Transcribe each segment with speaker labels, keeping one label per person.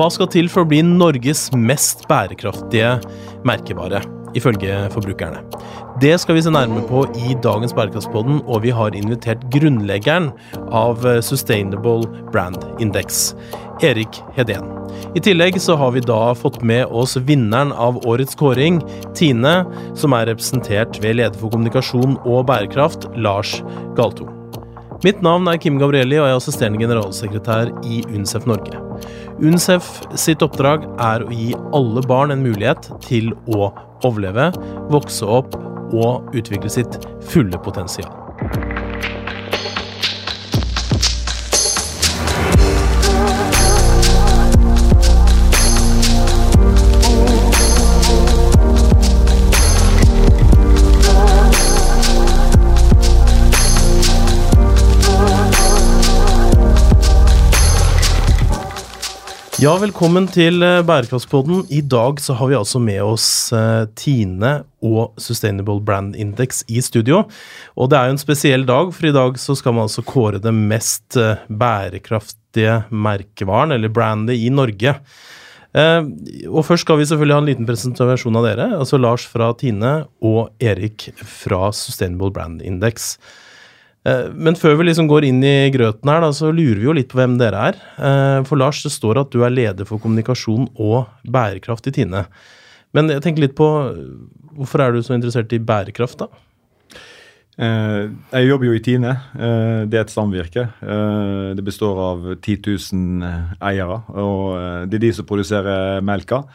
Speaker 1: Hva skal til for å bli Norges mest bærekraftige merkevare, ifølge forbrukerne? Det skal vi se nærmere på i dagens Bærekraftspodden, og vi har invitert grunnleggeren av Sustainable Brand Index, Erik Hedén. I tillegg så har vi da fått med oss vinneren av årets kåring, Tine, som er representert ved leder for kommunikasjon og bærekraft, Lars Galto. Mitt navn er Kim Gabrielli, og jeg er assisterende generalsekretær i UNICEF Norge. UNICEF sitt oppdrag er å gi alle barn en mulighet til å overleve, vokse opp og utvikle sitt fulle potensial. Ja, velkommen til eh, Bærekraftspodden. I dag så har vi altså med oss uh, Tine og Sustainable Brand Index i studio. Og det er jo en spesiell dag, for i dag så skal man altså kåre det mest uh, bærekraftige merkevaren, eller brandet, i Norge. Og først skal vi selvfølgelig ha en liten presentasjon av dere. Altså Lars fra Tine og Erik fra Sustainable Brand Index. Eh, men før vi liksom går inn i grøten her, da, så lurer vi jo litt på hvem dere er. Eh, for Lars, det står at du er leder for kommunikasjon og bærekraft i Tine. Men jeg tenker litt på hvorfor er du så interessert i bærekraft, da?
Speaker 2: Eh, jeg jobber jo i Tine. Det er et samvirke. Det består av 10 000 eiere. Og det er de som produserer melka.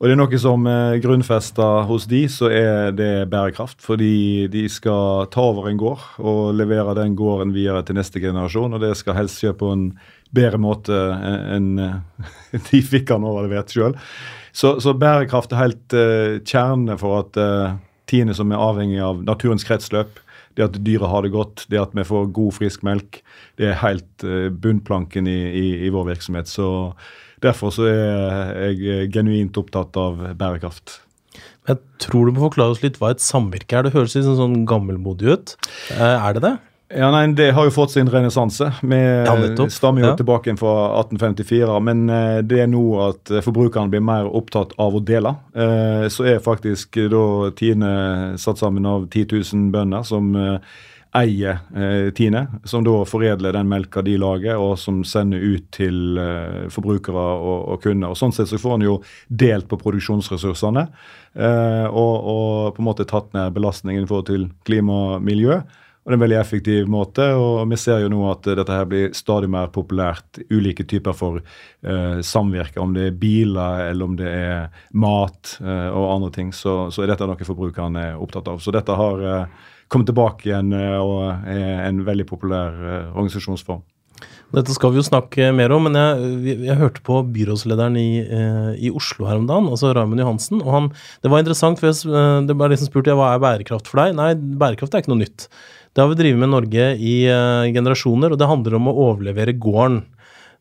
Speaker 2: Og det er noe som er grunnfesta hos de, så er det bærekraft. Fordi de skal ta over en gård og levere den gården videre til neste generasjon. Og det skal helst skje på en bedre måte enn de fikk han overlevert sjøl. Så, så, bærekraft er helt uh, kjerne for at uh, tiende som er avhengig av naturens kretsløp, det at dyret har det godt, det at vi får god, frisk melk, det er helt uh, bunnplanken i, i, i, vår virksomhet. Så Derfor så er jeg genuint opptatt av bærekraft.
Speaker 1: Jeg tror du må forklare oss litt hva et samvirke er. Det høres litt sånn gammelmodig ut. Eh, er det det?
Speaker 2: Ja, nei, Det har jo fått sin renessanse. Vi ja, stammer jo ja. tilbake fra 1854. Men eh, det er nå at forbrukerne blir mer opptatt av å dele. Eh, så er faktisk da Tine satt sammen av 10 000 bønder som eier eh, Tine, som da foredler den melka de lager, og som sender ut til eh, forbrukere og, og, kunder. Og Sånn sett så får en jo delt på produksjonsressursene eh, og, og, på en måte tatt ned belastningen i forhold til klima og miljø. Og det er en veldig effektiv måte, og vi ser jo nå at dette her blir stadig mer populært. Ulike typer for eh, samvirke, om det er biler eller om det er mat eh, og andre ting. Så, så, er dette noe forbrukerne er opptatt av. Så dette har eh, komme tilbake igjen eh, og er en veldig populær eh, organisasjonsform.
Speaker 1: Dette skal vi jo snakke mer om, men jeg, jeg hørte på byrådslederen i, eh, i, Oslo her om dagen, altså Raymond Johansen. og han, Det var interessant, for jeg, det var liksom spurte hva er bærekraft for deg. Nei, bærekraft er ikke noe nytt. Det har vi drevet med i Norge i uh, generasjoner, og det handler om å overlevere gården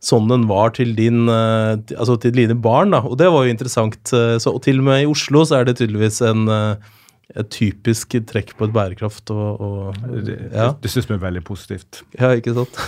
Speaker 1: sånn den var til, din, uh, altså til dine barn. da, Og det var jo interessant. Så, og til og med i Oslo så er det tydeligvis en uh, et typisk trekk på et bærekraft. Og, og,
Speaker 2: ja. det, det syns vi er veldig positivt.
Speaker 1: Ja, ikke sant?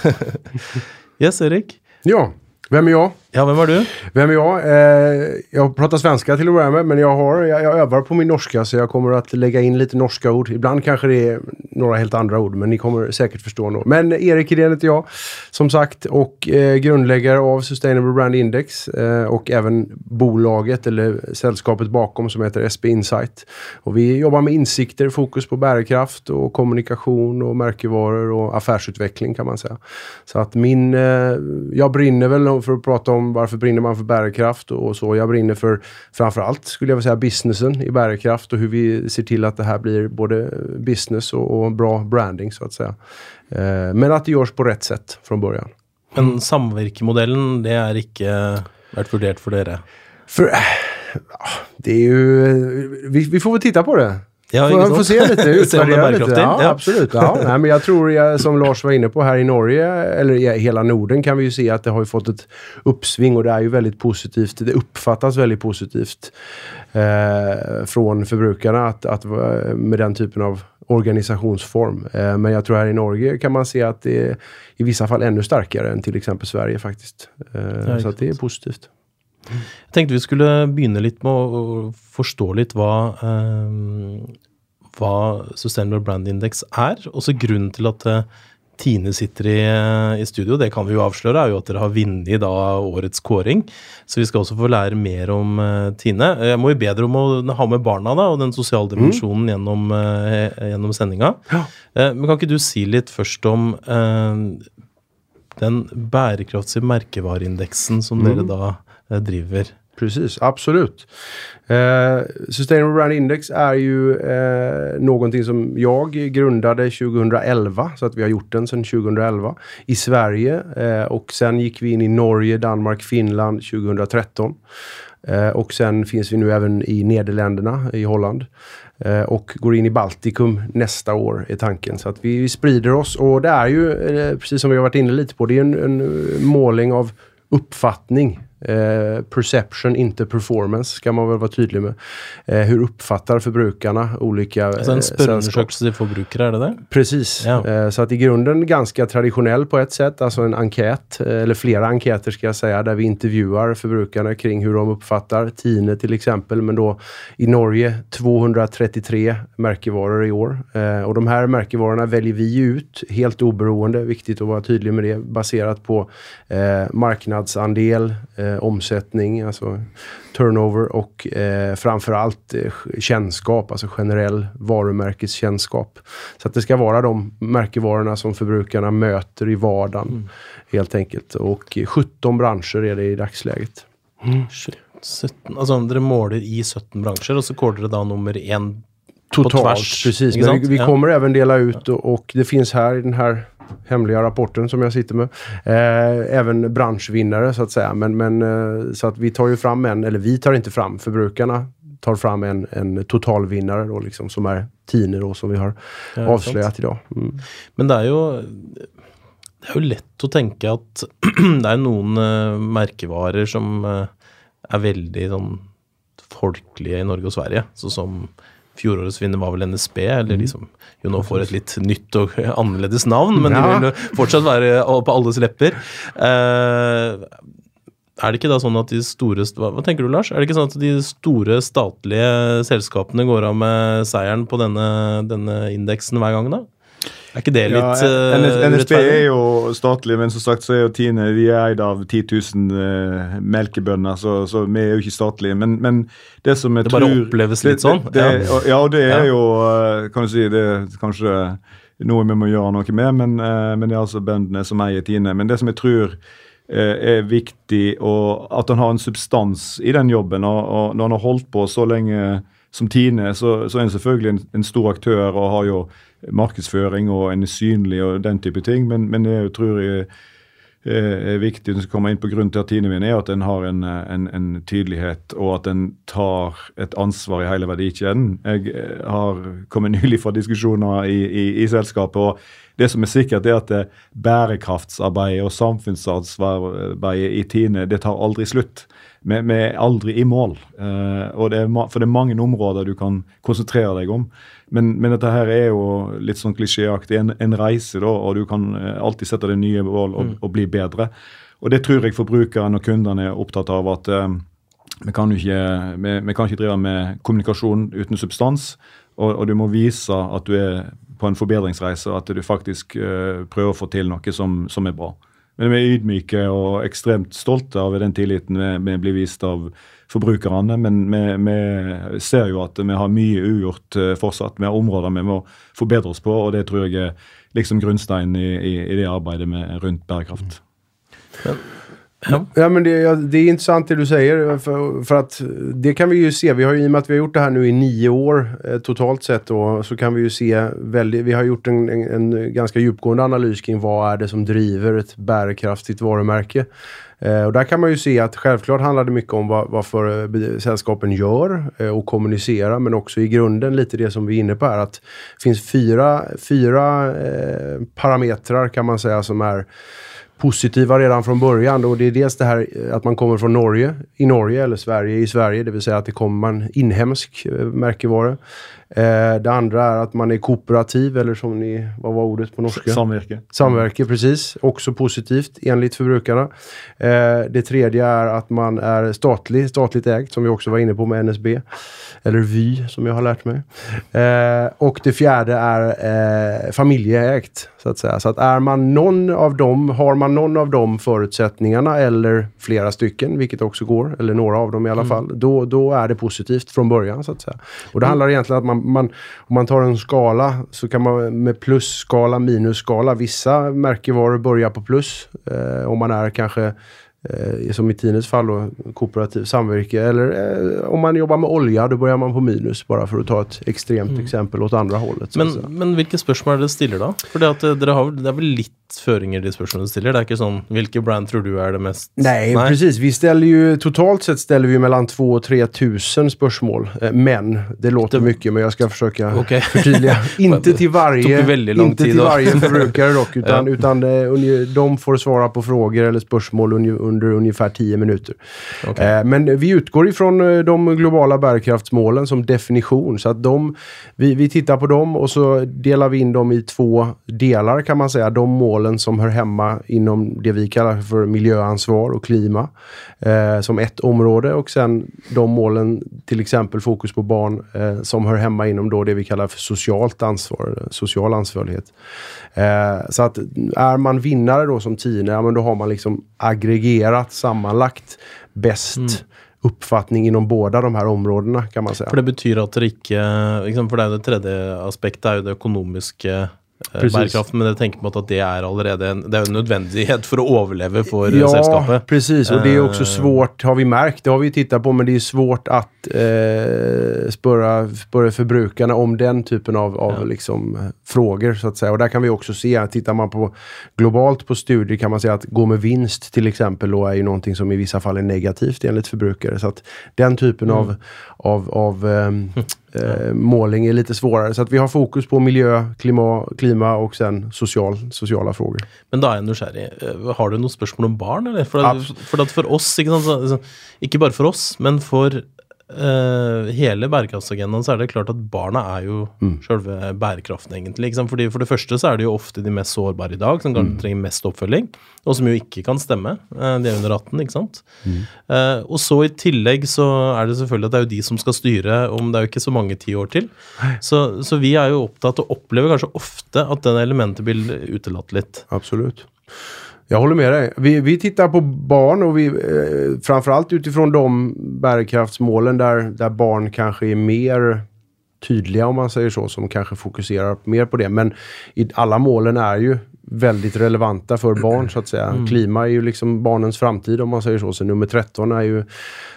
Speaker 1: yes, Erik?
Speaker 3: Ja. Hvem er jag?
Speaker 1: Ja, vem var du?
Speaker 3: Vem är jag? Eh, jag pratar svenska till att börja med, men jag, har, jag, jag, övar på min norska så jag kommer att lägga in lite norska ord. Ibland kanske det är några helt andra ord, men ni kommer säkert förstå nog. Men Erik Hedén heter jag, som sagt, och eh, grundläggare av Sustainable Brand Index eh, och även bolaget eller sällskapet bakom som heter SB Insight. Och vi jobbar med insikter, fokus på bärkraft och kommunikation och märkevaror och affärsutveckling kan man säga. Så att min, eh, jag brinner väl för att prata om varför brinner man för bärkraft och så. Jag brinner för framförallt, skulle jag vilja säga, businessen i bärkraft och hur vi ser till att det här blir både business och, och bra branding, så att säga. Eh, men att det görs på rätt sätt från början.
Speaker 1: Men samvirkemodellen, det är ikke vært vurdert for dere?
Speaker 3: For, det är ju... Vi, vi får väl titta på det.
Speaker 1: Ja,
Speaker 3: får, får se lite, utvärdera lite. Ja, ja, absolut. Ja. Nej, men jag tror, jag, som Lars var inne på, här i Norge, eller i hela Norden, kan vi ju se att det har ju fått ett uppsving och det är ju väldigt positivt. Det uppfattas väldigt positivt eh, från förbrukarna att, att, med den typen av organisationsform. Eh, men jag tror här i Norge kan man se att det är i vissa fall ännu starkare än till exempel Sverige faktiskt. Eh, så det är positivt.
Speaker 1: Jeg tenkte vi skulle begynne litt med å forstå litt hva, eh, hva Sustainable Brand Index er. Også grunnen til at eh, Tine sitter i, eh, i, studio, det kan vi jo avsløre, er jo at dere har vunnet årets kåring. Så vi skal også få lære mer om uh, Tine. Jeg må jo be dere om å ha med barna da, og den sosiale dimensjonen mm. gjennom, uh, gjennom sendinga. Ja. Uh, men kan ikke du si litt først om den bærekraftige merkevareindeksen som mm. dere da driver?
Speaker 3: Precis, absolut. Eh, Sustainable Brand Index är ju eh, någonting som jag grundade 2011, så att vi har gjort den sedan 2011 i Sverige. Eh, och sen gick vi in i Norge, Danmark, Finland 2013. Eh, och sen finns vi nu även i Nederländerna, i Holland. Eh, och går in i Baltikum nästa år, är tanken. Så att vi, vi sprider oss. Och det är ju, eh, precis som vi har varit inne lite på, det är en, en måling av uppfattning Eh, perception, inte performance, ska man väl vara tydlig med. Eh, hur uppfattar förbrukarna olika
Speaker 1: alltså en spørreundersøkelse til förbrukare, är det det?
Speaker 3: Precis. Ja. Eh, så att i grunden ganska traditionell på ett sätt, alltså en enkät, eh, eller flera enkäter ska jag säga, där vi intervjuar förbrukarna kring hur de uppfattar Tine till exempel, men då i Norge 233 märkevaror i år. Eh, och de här märkevarorna väljer vi ut helt oberoende, viktigt att vara tydlig med det, baserat på eh, marknadsandel, eh, omsättning, alltså turnover och eh, framförallt eh, kännskap, alltså generell varumärkeskännskap. Så att det ska vara de märkevarorna som förbrukarna möter i vardagen mm. helt enkelt. Och 17 branscher är det i dagsläget.
Speaker 1: Mm. 17, alltså dere måler i 17 branscher och så kårer dere da nummer én
Speaker 3: Totalt, precis. Men vi, vi kommer även dela ut och, och det finns här i den här hemliga rapporten som jag sitter med. Eh, även branschvinnare så att säga. Men, men, eh, så att vi tar ju fram en, eller vi tar inte fram, förbrukarna tar fram en, en totalvinnare då liksom, som är Tine då, som vi har ja, avslöjat idag. Mm.
Speaker 1: Men det är ju det er jo lett å tenke at det er noen uh, merkevarer som uh, er veldig sånn folkelige i Norge og Sverige. Sånn som Fjorårets vinner var vel NSB, eller liksom jo nå får et litt nytt og annerledes navn, men ja. de vil jo fortsatt være på alles lepper. Uh, er det ikke da sånn at de store hva, hva, tenker du, Lars? Er det ikke sånn at de store statlige selskapene går av med seieren på denne, denne indeksen hver gang, da? Er ikke det litt ja,
Speaker 2: NSB er jo statlig, men som sagt så er jo Tine de er eid av 10 000 uh, melkebønder, så, så, vi er jo ikke statlige. Men, men det som jeg
Speaker 1: det tror Det bare oppleves litt sånn?
Speaker 2: Det, det, ja, det er jo uh, Kan du si det er kanskje noe vi må gjøre noe med, men, men det er altså bøndene som eier Tine. Men det som jeg tror er viktig, og at han har en substans i den jobben. Og, og når han har holdt på så lenge som Tine, så, så er han selvfølgelig en, en stor aktør og har jo markedsføring og en synlig og den type ting. Men, men jeg tror jeg er viktig når komme inn på grunnen til at min er at en har en, en, en, tydelighet, og at en tar et ansvar i hele verdikjeden. Jeg eh, har kommet nylig fra diskusjoner i, i, i selskapet. og det som er sikkert, er at bærekraftsarbeidet og samfunnsarbeidet i Tine det tar aldri slutt. Vi, er aldri i mål. Og det er, for det er mange områder du kan konsentrere deg om. Men, men, dette her er jo litt sånn klisjéaktig en, en, reise, da, og du kan eh, alltid sette deg nye mål og, mm. og, bli bedre. Og det tror jeg forbrukerne og kundene er opptatt av. at um, vi, kan ikke, vi, vi, kan ikke drive med kommunikasjon uten substans. Og, og, du må vise at du er på en forbedringsreise, og at du faktisk uh, prøver å få til noe som, som er bra. Men vi er ydmyke og ekstremt stolte av den tilliten vi, vi blir vist av forbrukerne. Men vi, vi, ser jo at vi har mye ugjort uh, fortsatt. Vi har områder vi må forbedre oss på, og det tror jeg er liksom grunnsteinen i, i, i det arbeidet med rundt bærekraft.
Speaker 3: Ja. Ja. ja, men det, ja, det, är intressant det du säger. För, för, att det kan vi ju se. Vi har ju, I och med att vi har gjort det här nu i nio år eh, totalt sett då, så kan vi ju se väldigt, Vi har gjort en, en, en, ganska djupgående analys kring vad är det som driver ett bärkraftigt varumärke. Eh, och där kan man ju se att självklart handlar det mycket om vad, vad för, eh, sällskapen gör eh, och kommunicerar, men också i grunden lite det som vi är inne på här. Att det finns fyra, fyra eh, parametrar kan man säga som är positiva redan från början. Och det är dels det här att man kommer från Norge i Norge eller Sverige i Sverige. Det vill säga att det kommer en inhemsk märkevara. Eh, det andre er at man er kooperativ, eller som ni, hva var ordet på norsk?
Speaker 2: Samvirke.
Speaker 3: Samvirke, precis. Också positivt enligt forbrukerne. Eh, det tredje er at man er statlig, statlig eid, som vi også var inne på med NSB. Eller Vy, som jeg har lært meg. Eh, och det fjerde er eh, familieeid, så å si. Så at er man noen av dem, har man noen av de forutsetningene, eller flere stycken, vilket også går, eller noen av dem i alla mm. fall, da då er det positivt fra början, så å si. Og det handler egentlig om at man man, man, om man tar en skala så kan man med plusskala, minusskala. Vissa märkevaror börjar på plus. Eh, om man är kanske som i Tines fall då, kooperativ samvirke. Eller eh, om man jobbar med olja, då börjar man på minus. Bara för att ta ett extremt mm. exempel åt andra hållet.
Speaker 1: Men, men hvilke spørsmål dere stiller da? For det, at dere har, det er vel litt føringer de spørsmålene stiller? Det er ikke sånn hvilke brand tror du är det mest
Speaker 3: Nej, Nej, precis. Vi ställer ju totalt sett ställer vi mellan 2 och 3 tusen spörsmål. Eh, men, det låter det... mycket men jag ska försöka okay. förtydliga. inte till varje, inte till varje förbrukare dock, utan, ja. utan de får svara på frågor eller spörsmål under ungefär 10 minuter. Okay. Uh, men vi utgår ifrån de globala bärkraftsmålen som definition. Så att de, vi, vi tittar på dem och så delar vi in dem i två delar kan man säga. De mål målen som hör hemma inom det vi kallar för miljöansvar och klima eh, som ett område och sen de målen, till exempel fokus på barn, eh, som hör hemma inom då det vi kallar för socialt ansvar, social ansvarighet. Eh, så att är man vinnare då som tiende, ja, men då har man liksom aggregerat sammanlagt bäst mm uppfattning inom båda de här områdena kan man säga.
Speaker 1: För det betyr att det ikke liksom, For det, det tredje aspektet er jo det ekonomiska Eh, Precis. bærekraften, men jeg tenker på at det er allerede en, det er en nödvändighet för att överleva för
Speaker 3: ja,
Speaker 1: sällskapet.
Speaker 3: Ja, precis. Och det är också eh. svårt, har vi märkt, det har vi tittat på, men det är svårt att eh, spöra, spöra förbrukarna om den typen av, av ja. liksom, frågor. så att säga. Och där kan vi också se, tittar man på globalt på studier kan man säga att gå med vinst till exempel då är ju någonting som i vissa fall är negativt enligt förbrukare. Så att den typen mm. av, av, av um, eh, måling är lite svårare. Så att vi har fokus på miljø, klima, klima och sen social, sociala frågor.
Speaker 1: Men da er jeg nysgjerrig. Eh, har du noen spørsmål om barn? Eller? For, for, for att för oss, ikke, sant, ikke bare for oss, men för Uh, hele bærekraftsagendaen, så er det klart at barna er jo mm. selve bærekraften, egentlig. Fordi For det første så er det jo ofte de mest sårbare i dag, som kanskje mm. trenger mest oppfølging, og som jo ikke kan stemme. Uh, de er under 18, ikke sant. Mm. Uh, og så i tillegg så er det selvfølgelig at det er jo de som skal styre om det er jo ikke så mange ti år til. Så, så vi er jo opptatt og opplever kanskje ofte at den elementet blir utelatt litt.
Speaker 3: Absolutt. Jag håller med dig. Vi, vi tittar på barn och vi, eh, framförallt utifrån de bärkraftsmålen där, där barn kanske är mer tydliga om man säger så, som kanske fokuserar mer på det. Men i, alla målen är ju väldigt relevanta för barn så att säga. Mm. Klima är ju liksom barnens framtid om man säger så. Så nummer 13 är ju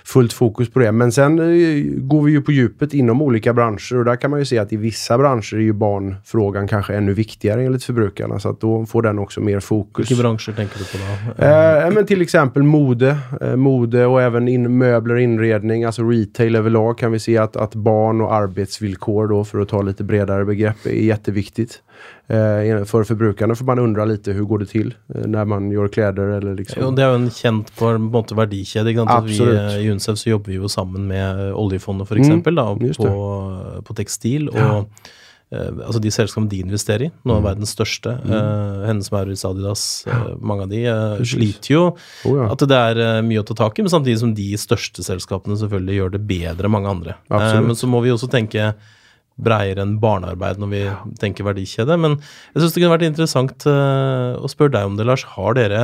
Speaker 3: fullt fokus på det. Men sen eh, går vi ju på djupet inom olika branscher och där kan man ju se att i vissa branscher är ju barnfrågan kanske ännu viktigare enligt förbrukarna. Så att då får den också mer fokus.
Speaker 1: Vilka branscher tänker du på
Speaker 3: då? Eh, men till exempel mode. Eh, mode och även in, möbler och inredning. Alltså retail överlag kan vi se att, att barn och arbetsvillkor då för att ta lite bredare begrepp är jätteviktigt eh, för förbrukarna. För man undrar lite hur går det till når när man gör kläder eller liksom.
Speaker 1: Ja, det är ju en känd på en måte verdikjede. Vi, I UNCEF så jobbar vi ju samman med oljefondet för mm, exempel mm, på, på textil. Ja. Och, eh, altså De selskapene de investerer i, noen av mm. verdens største, mm. eh, Hennes Maurits, Adidas, uh, mange av de uh, sliter jo. Oh, ja. At det er eh, mye å ta tak i, men samtidig som de største selskapene selvfølgelig gjør det bedre enn mange andre. Eh, men så må vi også tenke bredere enn barnearbeid når vi ja. tenker verdikjede. Men jeg syns det kunne vært interessant uh, å spørre deg om det, Lars. Har dere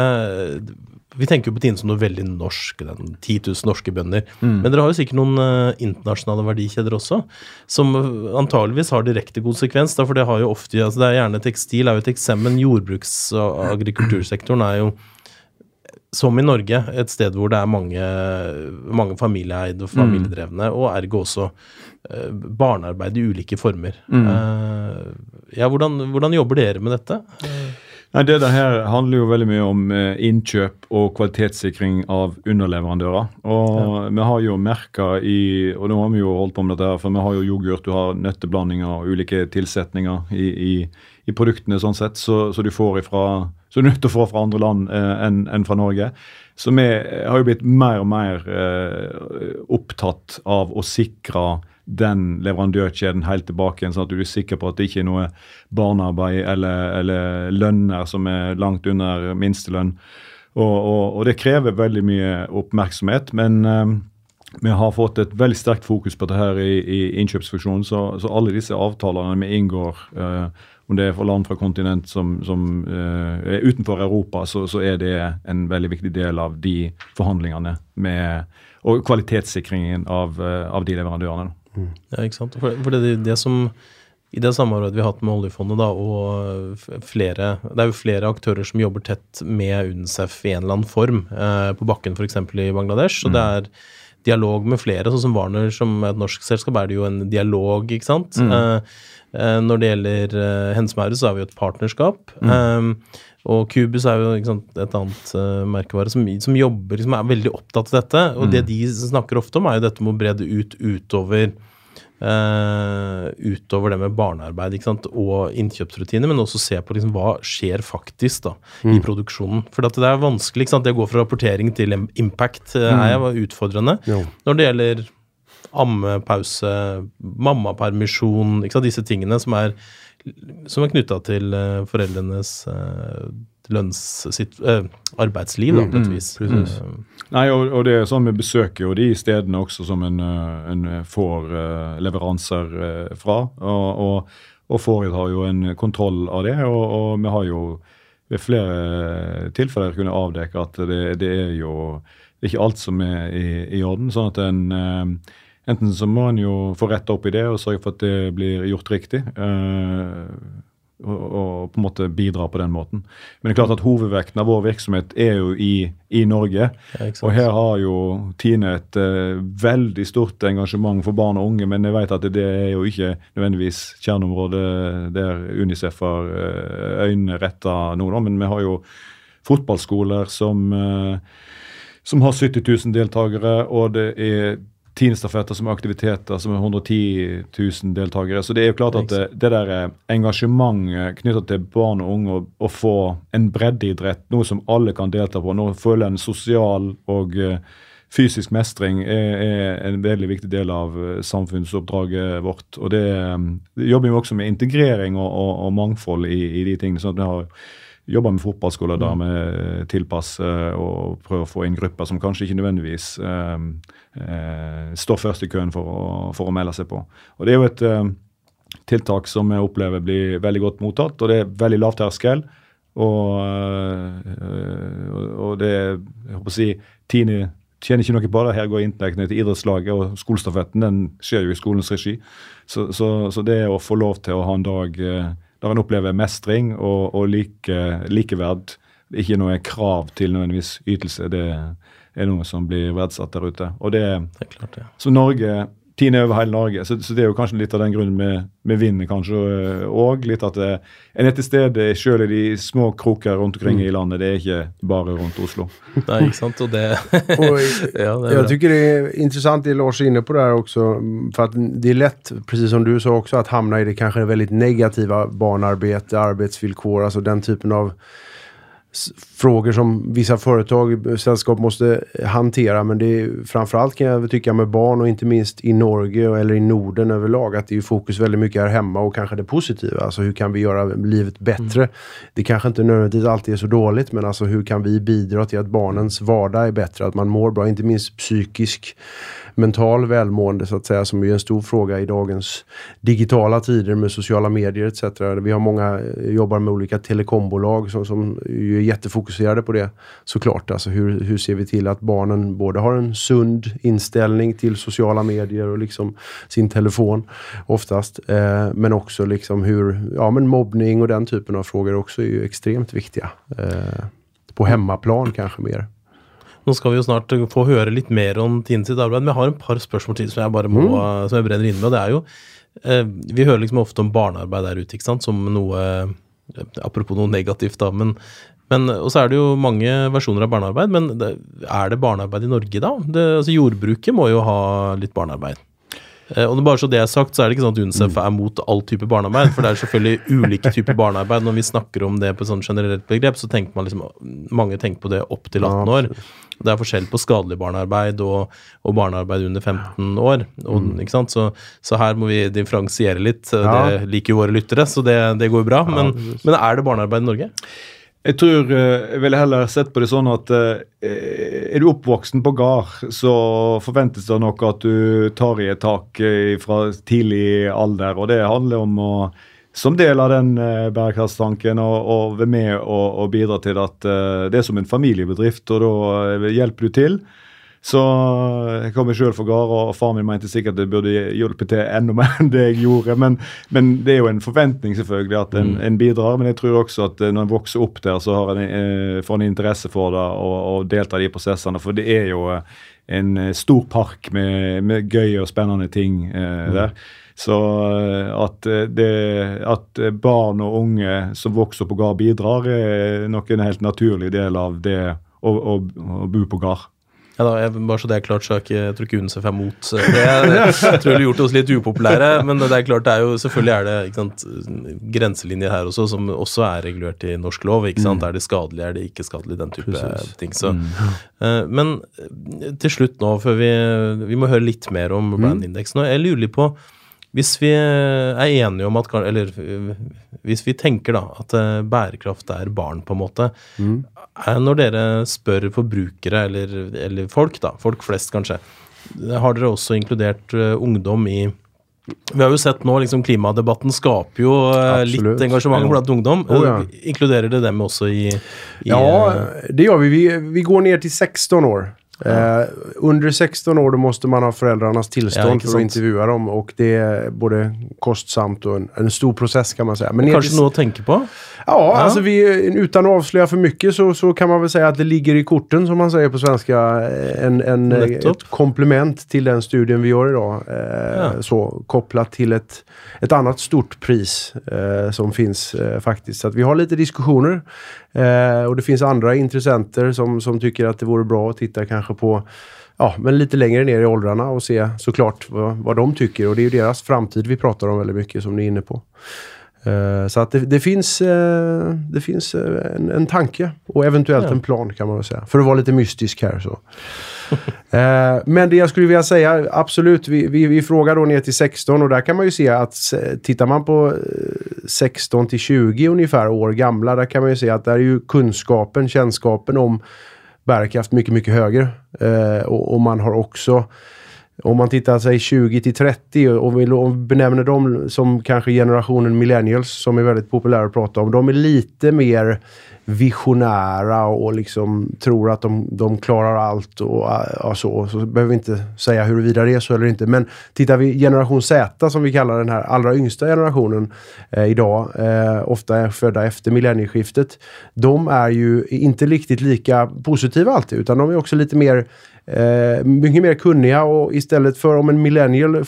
Speaker 1: Vi tenker jo på Tine som noe veldig norsk, den 10 000 norske bønder. Mm. Men dere har jo sikkert noen uh, internasjonale verdikjeder også, som antageligvis har direkte konsekvens. Da, for det har jo ofte altså Det er gjerne tekstil er jo et eksempel, men jordbruks- og agrikultursektoren er jo som i Norge, et sted hvor det er mange, mange familieeide og familiedrevne, mm. og ergo også barnearbeid i ulike former. Mm. Uh, ja, hvordan, hvordan, jobber dere med dette?
Speaker 2: Nei, Det der her handler jo veldig mye om eh, innkjøp og kvalitetssikring av underleverandører. Og ja. vi har jo merka i Og nå har vi jo holdt på med dette, her, for vi har jo yoghurt, du har nøtteblandinger og ulike tilsetninger i, i, i produktene, sånn sett, så, så, du får ifra så du er nødt til å få fra andre land eh, enn en fra Norge. Så vi har jo blitt mer og mer eh, opptatt av å sikre den leverandørkjeden helt tilbake igjen, sånn at du er sikker på at det ikke er noe barnearbeid eller, eller lønner som er langt under minstelønn. Og, og, og, det krever veldig mye oppmerksomhet, men um, vi har fått et veldig sterkt fokus på dette her i, i innkjøpsfunksjonen. Så, så, alle disse avtalene vi inngår, uh, om det er for land fra kontinent som, som uh, er utenfor Europa, så, så, er det en veldig viktig del av de forhandlingene med, og kvalitetssikringen av, uh, av de leverandørene.
Speaker 1: Ja, ikke sant. For, for det, det, som i det samarbeidet vi har hatt med oljefondet, da, og flere Det er jo flere aktører som jobber tett med UNICEF i en eller annen form, eh, på bakken f.eks. i Bangladesh. Så mm. det er dialog med flere. Sånn som Warner, som et norsk selskap, er det jo en dialog, ikke sant. Mm. Eh, eh når det gjelder eh, Hensemauret, så er vi jo et partnerskap. Mm. Eh, og Cubus er jo sant, et annet uh, merkevare som, som jobber, som er veldig opptatt av dette. Og mm. det de snakker ofte om, er jo dette med å bre det ut utover uh, utover det med barnearbeid sant, og innkjøpsrutiner, men også se på liksom, hva skjer faktisk da, mm. i produksjonen. For det er vanskelig. Det å gå fra rapportering til impact uh, er jo utfordrende. Jo. Når det gjelder ammepause, mammapermisjon, ikke sant? disse tingene som er som er knytta til uh, foreldrenes uh, lønns... Sitt, uh, arbeidsliv, da, på et mm, vis. Mm,
Speaker 2: Nei, og, og, det er sånn vi besøker jo de stedene også som en, en får leveranser fra. Og, og, og Fårid har jo en kontroll av det, og vi har jo ved flere tilfeller kunnet avdekke at det, det er jo det er ikke alt som er i, i orden. sånn at en Enten så må en jo få retta opp i det og sørge for at det blir gjort riktig. Uh, og, og, på en måte bidra på den måten. Men det er klart at hovedvekten av vår virksomhet er jo i, i Norge. Ja, og her har jo Tine et uh, veldig stort engasjement for barn og unge, men jeg vet at det er jo ikke nødvendigvis kjerneområdet der Unicef har uh, øynene retta nå, da. Men vi har jo fotballskoler som, som har 70 000 deltakere, og det er tiendestafetter som er aktiviteter som er 110 000 deltakere. Så det er jo klart at det, det der engasjementet knyttet til barn og unge, å få en breddeidrett, noe som alle kan delta på, nå føle en sosial og uh, fysisk mestring, er, er, en veldig viktig del av samfunnsoppdraget vårt. Og det, det jobber vi også med integrering og, og, og mangfold i, i, de tingene. sånn at vi har jobber med fotballskoler der vi mm. og prøver å få inn grupper som kanskje ikke nødvendigvis eh, eh, står først i køen for å, for å, melde seg på. Og Det er jo et eh, tiltak som jeg opplever blir veldig godt mottatt, og det er veldig lav terskel. Og, øh, og det jeg håper å si, Tine tjener ikke noe på det. Her går inntektene til idrettslaget, og skolestafetten den skjer jo i skolens regi. Så, så, så, det å få lov til å ha en dag øh, der en opplever mestring og, og like, likeverd. Ikke noe krav til nødvendigvis ytelse. Det er noe som blir verdsatt der ute. Og det, det er klart, ja. Så Norge Tine over hele Norge. Så, så, det er jo kanskje litt av den grunnen vi, vi vinner, kanskje òg. Litt at en er til stede sjøl i de små kroker rundt omkring mm. i landet. Det er ikke bare rundt Oslo.
Speaker 1: Nei, ikke sant. Og det,
Speaker 3: Jeg ja, det Jeg tycker det er interessant det Lars er inne på der også. For at det er lett, precis som du sa også, at havne i det kanskje veldig negativa barnearbeidet, arbeidsvilkår, altså den typen av frågor som vissa företag, och sällskap måste hantera. Men det är framförallt kan jag tycka med barn och inte minst i Norge eller i Norden överlag att det är fokus väldigt mycket här hemma och kanske det positiva. Alltså hur kan vi göra livet bättre? Mm. Det kanske inte nödvändigtvis alltid är så dåligt men alltså hur kan vi bidra till att barnens vardag är bättre? Att man mår bra, inte minst psykisk mental välmående så att säga, som är en stor fråga i dagens digitala tider med sociala medier etc. Vi har många, eh, jobbar med olika telekombolag som, som är jättefokuserade på det såklart. Alltså hur, hur ser vi till att barnen både har en sund inställning till sociala medier och liksom sin telefon oftast. Eh, men också liksom hur, ja men mobbning och den typen av frågor också är ju extremt viktiga. Eh, på hemmaplan kanske mer.
Speaker 1: Nå skal vi jo snart få høre litt mer om Tine sitt arbeid, men jeg har en par spørsmål til som jeg bare må, mm. som jeg brenner inne med. og det er jo, eh, Vi hører liksom ofte om barnearbeid der ute ikke sant, som noe Apropos noe negativt, da. men men, og så er det jo mange versjoner av barnearbeid, men det, er det barnearbeid i Norge da? Det, altså Jordbruket må jo ha litt barnearbeid. Eh, og bare så det er sagt, så er det ikke sånn at UNICEF er mot all type barnearbeid. For det er selvfølgelig ulike typer barnearbeid. Når vi snakker om det på et sånn generelt begrep, så tenker man liksom Mange tenker på det opp til 18 år. Det er forskjell på skadelig barnearbeid og, og barnearbeid under 15 år. Og, mm. Så, så, her må vi differensiere litt. Ja. Det liker jo våre lyttere, så det, det går bra. Men, men er det barnearbeid i Norge?
Speaker 2: Jeg tror eh, jeg ville heller sett på det sånn at eh, er du oppvoksen på gard, så forventes det nok at du tar i et tak eh, fra tidlig alder. Og det handler om å som del av den eh, bærekraftstanken og, være med og, og, bidra til at eh, det er som en familiebedrift, og da hjelper du til. Så jeg kommer sjøl fra gard, og faren min mente sikkert at det burde hjulpet til enda mer enn det jeg gjorde. Men, men, det er jo en forventning selvfølgelig at en, mm. en, bidrar. Men jeg tror også at eh, når en vokser opp der, så har en, eh, får en interesse for det og, og deltar i de prosessene. For det er jo eh, en stor park med, med gøye og spennende ting eh, mm. der. Så at, det, at, barn og unge som vokser på gard, bidrar, er nok en helt naturlig del av det å, å, å bo på gard.
Speaker 1: Ja, da, jeg, bare så det er klart, så er ikke, jeg tror ikke UNICEF er mot det. Jeg tror det har gjort oss litt upopulære, men det er klart, det er jo, selvfølgelig er det ikke sant, grenselinjer her også, som også er regulert i norsk lov. ikke sant, mm. Er det skadelig, er det ikke skadelig, den type Precis. ting. Så. Mm. Uh, men eh, til slutt nå, før vi, vi må høre litt mer om mm. brandindeksen, jeg lurer litt på hvis vi er enige om at Eller hvis vi tenker da at eh, bærekraft er barn, på en måte. Mm. Når dere spør forbrukere, eller, eller, folk, da, folk flest kanskje, har dere også inkludert ungdom i vi har jo sett nå, liksom Klimadebatten skaper jo Absolutt. litt engasjement blant ungdom. Oh, ja. Inkluderer det dem også i, i
Speaker 3: Ja, det gjør vi. vi. Vi går ned til 16 år. Eh, under 16 år måste man ha föräldrarnas tillstånd ja, för att intervjua dem och det är både kostsamt och en, en stor process kan man säga.
Speaker 1: Men Kanske något att tänka på? Ja,
Speaker 3: ja, alltså vi, utan att avslöja för mycket så, så kan man väl säga att det ligger i korten som man säger på svenska. En, en, ett komplement till den studien vi gör idag. Eh, ja. Så kopplat till ett, ett annat stort pris eh, som finns eh, faktiskt. Så vi har lite diskussioner Eh, och det finns andra intressenter som, som tycker att det vore bra att titta kanske på ja, men lite längre ner i åldrarna och se såklart vad, vad de tycker. Och det är ju deras framtid vi pratar om väldigt mycket som ni är inne på. Uh, så att det, det finns, uh, det finns uh, en, en tanke och eventuellt ja. en plan kan man väl säga. För att vara lite mystisk här så. men det jag skulle vilja säga, absolut, vi, vi, vi, frågar då ner till 16 och där kan man ju se att tittar man på 16 till 20 ungefär år gamla, där kan man ju se att där är ju kunskapen, kännskapen om bärkraft mycket, mycket högre. och, och man har också om man tittar sig 20 till 30 och vi benämner dem som kanske generationen millennials som är väldigt populära att prata om. De är lite mer visionära och liksom tror att de, de klarar allt och, och så. Så behöver vi inte säga huruvida det är så eller inte. Men tittar vi generation Z som vi kallar den här allra yngsta generationen eh, idag, eh, ofta är födda efter millennieskiftet. De är ju inte riktigt lika positiva alltid utan de är också lite mer eh, mycket mer kunniga och istället för om en millennial eh,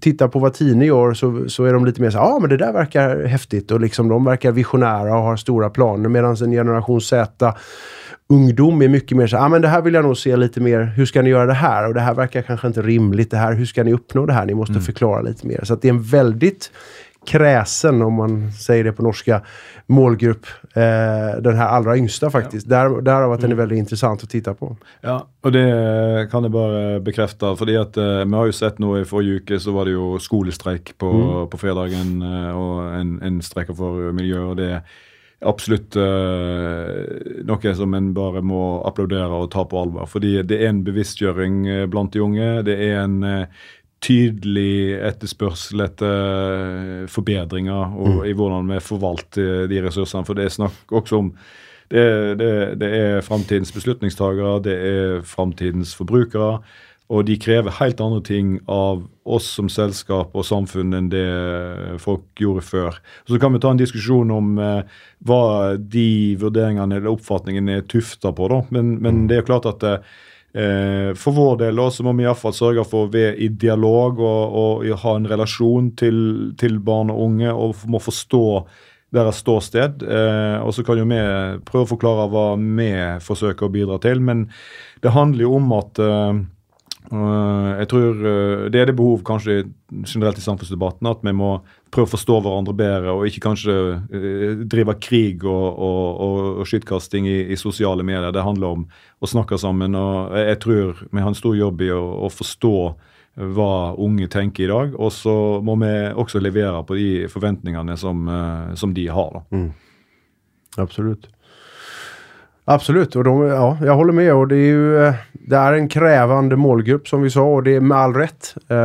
Speaker 3: tittar på vad Tine gör så, så är de lite mer så ja ah, men det där verkar häftigt och liksom de verkar visionära och har stora planer medan en generation Z ungdom är mycket mer så ja ah, men det här vill jag nog se lite mer, hur ska ni göra det här? Och det här verkar kanske inte rimligt, det här, hur ska ni uppnå det här? Ni måste mm. förklara lite mer. Så att det är en väldigt kräsen, om man säger det på norska, målgrupp. Eh, den här allra yngsta faktiskt. Ja. Der, därav att den er veldig interessant å att titta på.
Speaker 2: Ja, og det kan jeg bare bekrefte. fordi at eh, Vi har jo sett nå i forrige uke så var det jo skolestreik på, mm. på fredagen. Eh, og en, en streik for miljø. og det er absolutt uh, noe som en bare må applaudere og ta på alvor. Fordi det er en bevisstgjøring blant de unge. Det er en uh, tydelig etterspørsel etter forbedringer og, mm. i hvordan vi forvalter de ressursene. For det er snakk også om det, det, det er framtidens beslutningstagere, det er framtidens forbrukere. Og de krever helt andre ting av oss som selskap og samfunn enn det folk gjorde før. Så kan vi ta en diskusjon om eh, hva de vurderingene eller oppfatningene er tufta på. da, Men, men mm. det er klart at eh, Eh, for vår del så må vi iallfall sørge for å være i dialog og, og ha en relasjon til, til, barn og unge og må forstå deres ståsted. Eh, og så kan jo vi prøve å forklare hva vi forsøker å bidra til. Men det handler jo om at eh, jeg tror uh, Det er det behov kanskje generelt i samfunnsdebatten, at vi må prøve å forstå hverandre bedre, og ikke kanskje uh, drive krig og, og, og, og skyttkasting i, i, sosiale medier. Det handler om å snakke sammen. og jeg tror vi har en stor jobb i å, å, forstå hva unge tenker i dag. Og så må vi også levere på de forventningene som, som de har.
Speaker 3: Mm. Absolutt. Absolut, och de, ja, jag håller med. Och det, är ju, eh, det är en krävande målgrupp som vi sa och det är med all rätt. Uh,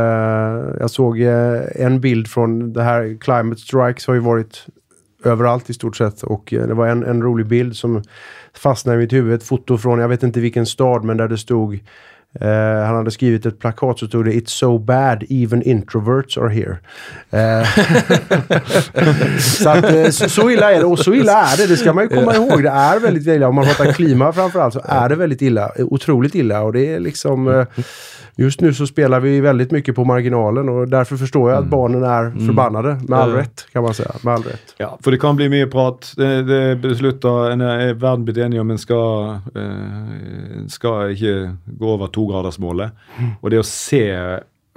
Speaker 3: jag såg uh, en bild från det här Climate Strikes har ju varit överallt i stort sett uh, det var en, en rolig bild som fastnade i mitt huvud. Ett foto från, jag vet inte vilken stad, men där det stod Uh, han hadde skrevet et plakat som stod det It's so bad, even introverts are here. Uh, så, att, uh, så, så, illa er det, og så illa er det, det skal man jo komme ihåg. Det er veldig illa, om man pratar klima framförallt, så er det veldig illa. Otroligt illa Og det er liksom Just nu så spelar vi väldigt mycket på marginalen och därför förstår jag att mm. barnen är mm. förbannade. Med all rätt, kan man säga. Med all rätt.
Speaker 2: Ja, for det kan bli mye prat. Det, det beslutter, en er verden blitt enige om en skal, eh, skal ikke gå over togradersmålet. Mm. Og det å se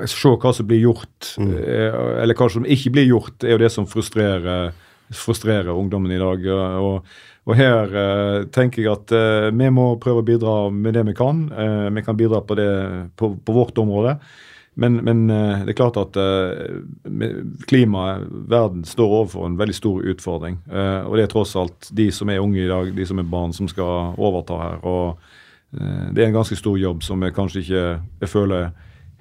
Speaker 2: se hva som blir gjort, mm. Eh, eller hva som ikke blir gjort, er jo det som frustrerer, frustrerer ungdommen i dag. og og her eh, tenker jeg at eh, vi må prøve å bidra med det vi kan. Eh, vi kan bidra på det på, på vårt område. Men, men, eh, det er klart at eh, klimaet, verden, står overfor en veldig stor utfordring. Eh, og det er tross alt de som er unge i dag, de som er barn, som skal overta her. Og det er en ganske stor jobb som jeg kanskje ikke jeg føler